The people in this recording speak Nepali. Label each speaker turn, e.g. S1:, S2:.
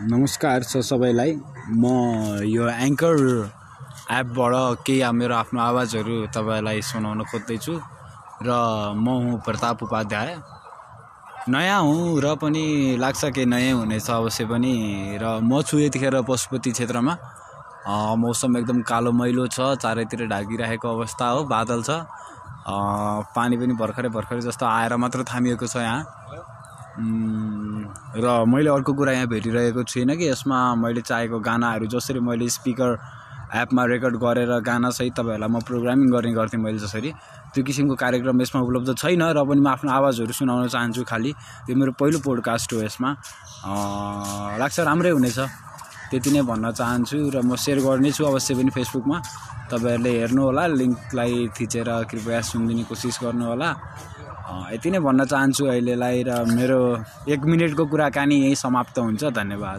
S1: नमस्कार छ सबैलाई। म यो एङ्कर एपबाट केही मेरो आफ्नो आवाजहरू तपाईँलाई सुनाउन खोज्दैछु र म हुँ प्रताप उपाध्याय। नयाँ हुँ र पनि लाग्छ कि नयाँ हुनेछ अवश्य पनि र म छु यतिखेर पशुपति क्षेत्रमा। मौसम एकदम कालो मैलो छ चारैतिर ढाकिरहेको अवस्था हो बादल छ। पानी पनि भर्खरै भर्खरै जस्तो आएर मात्र थामिएको छ यहाँ। र मैले अर्को कुरा यहाँ भेटिरहेको छुइनँ कि यसमा मैले चाहेको गानाहरू जसरी मैले स्पिकर एपमा रेकर्ड गरेर गानासहित तपाईँहरूलाई म प्रोग्रामिङ गर्ने गर्थेँ मैले जसरी त्यो किसिमको कार्यक्रम यसमा उपलब्ध छैन र पनि म आफ्नो आवाजहरू सुनाउन चाहन्छु खालि। यो मेरो पहिलो पोडकास्ट हो यसमा। लाग्छ राम्रै हुनेछ। त्यति नै भन्न चाहन्छु र म सेयर गर्नेछु अवश्य पनि फेसबुकमा तपाईँहरूले हेर्नुहोला लिङ्कलाई थिचेर कृपया सुनिदिने कोसिस गर्नुहोला। यति नै भन्न चाहन्छु अहिलेलाई र मेरो एक मिनटको कुराकानी यहीँ समाप्त हुन्छ धन्यवाद।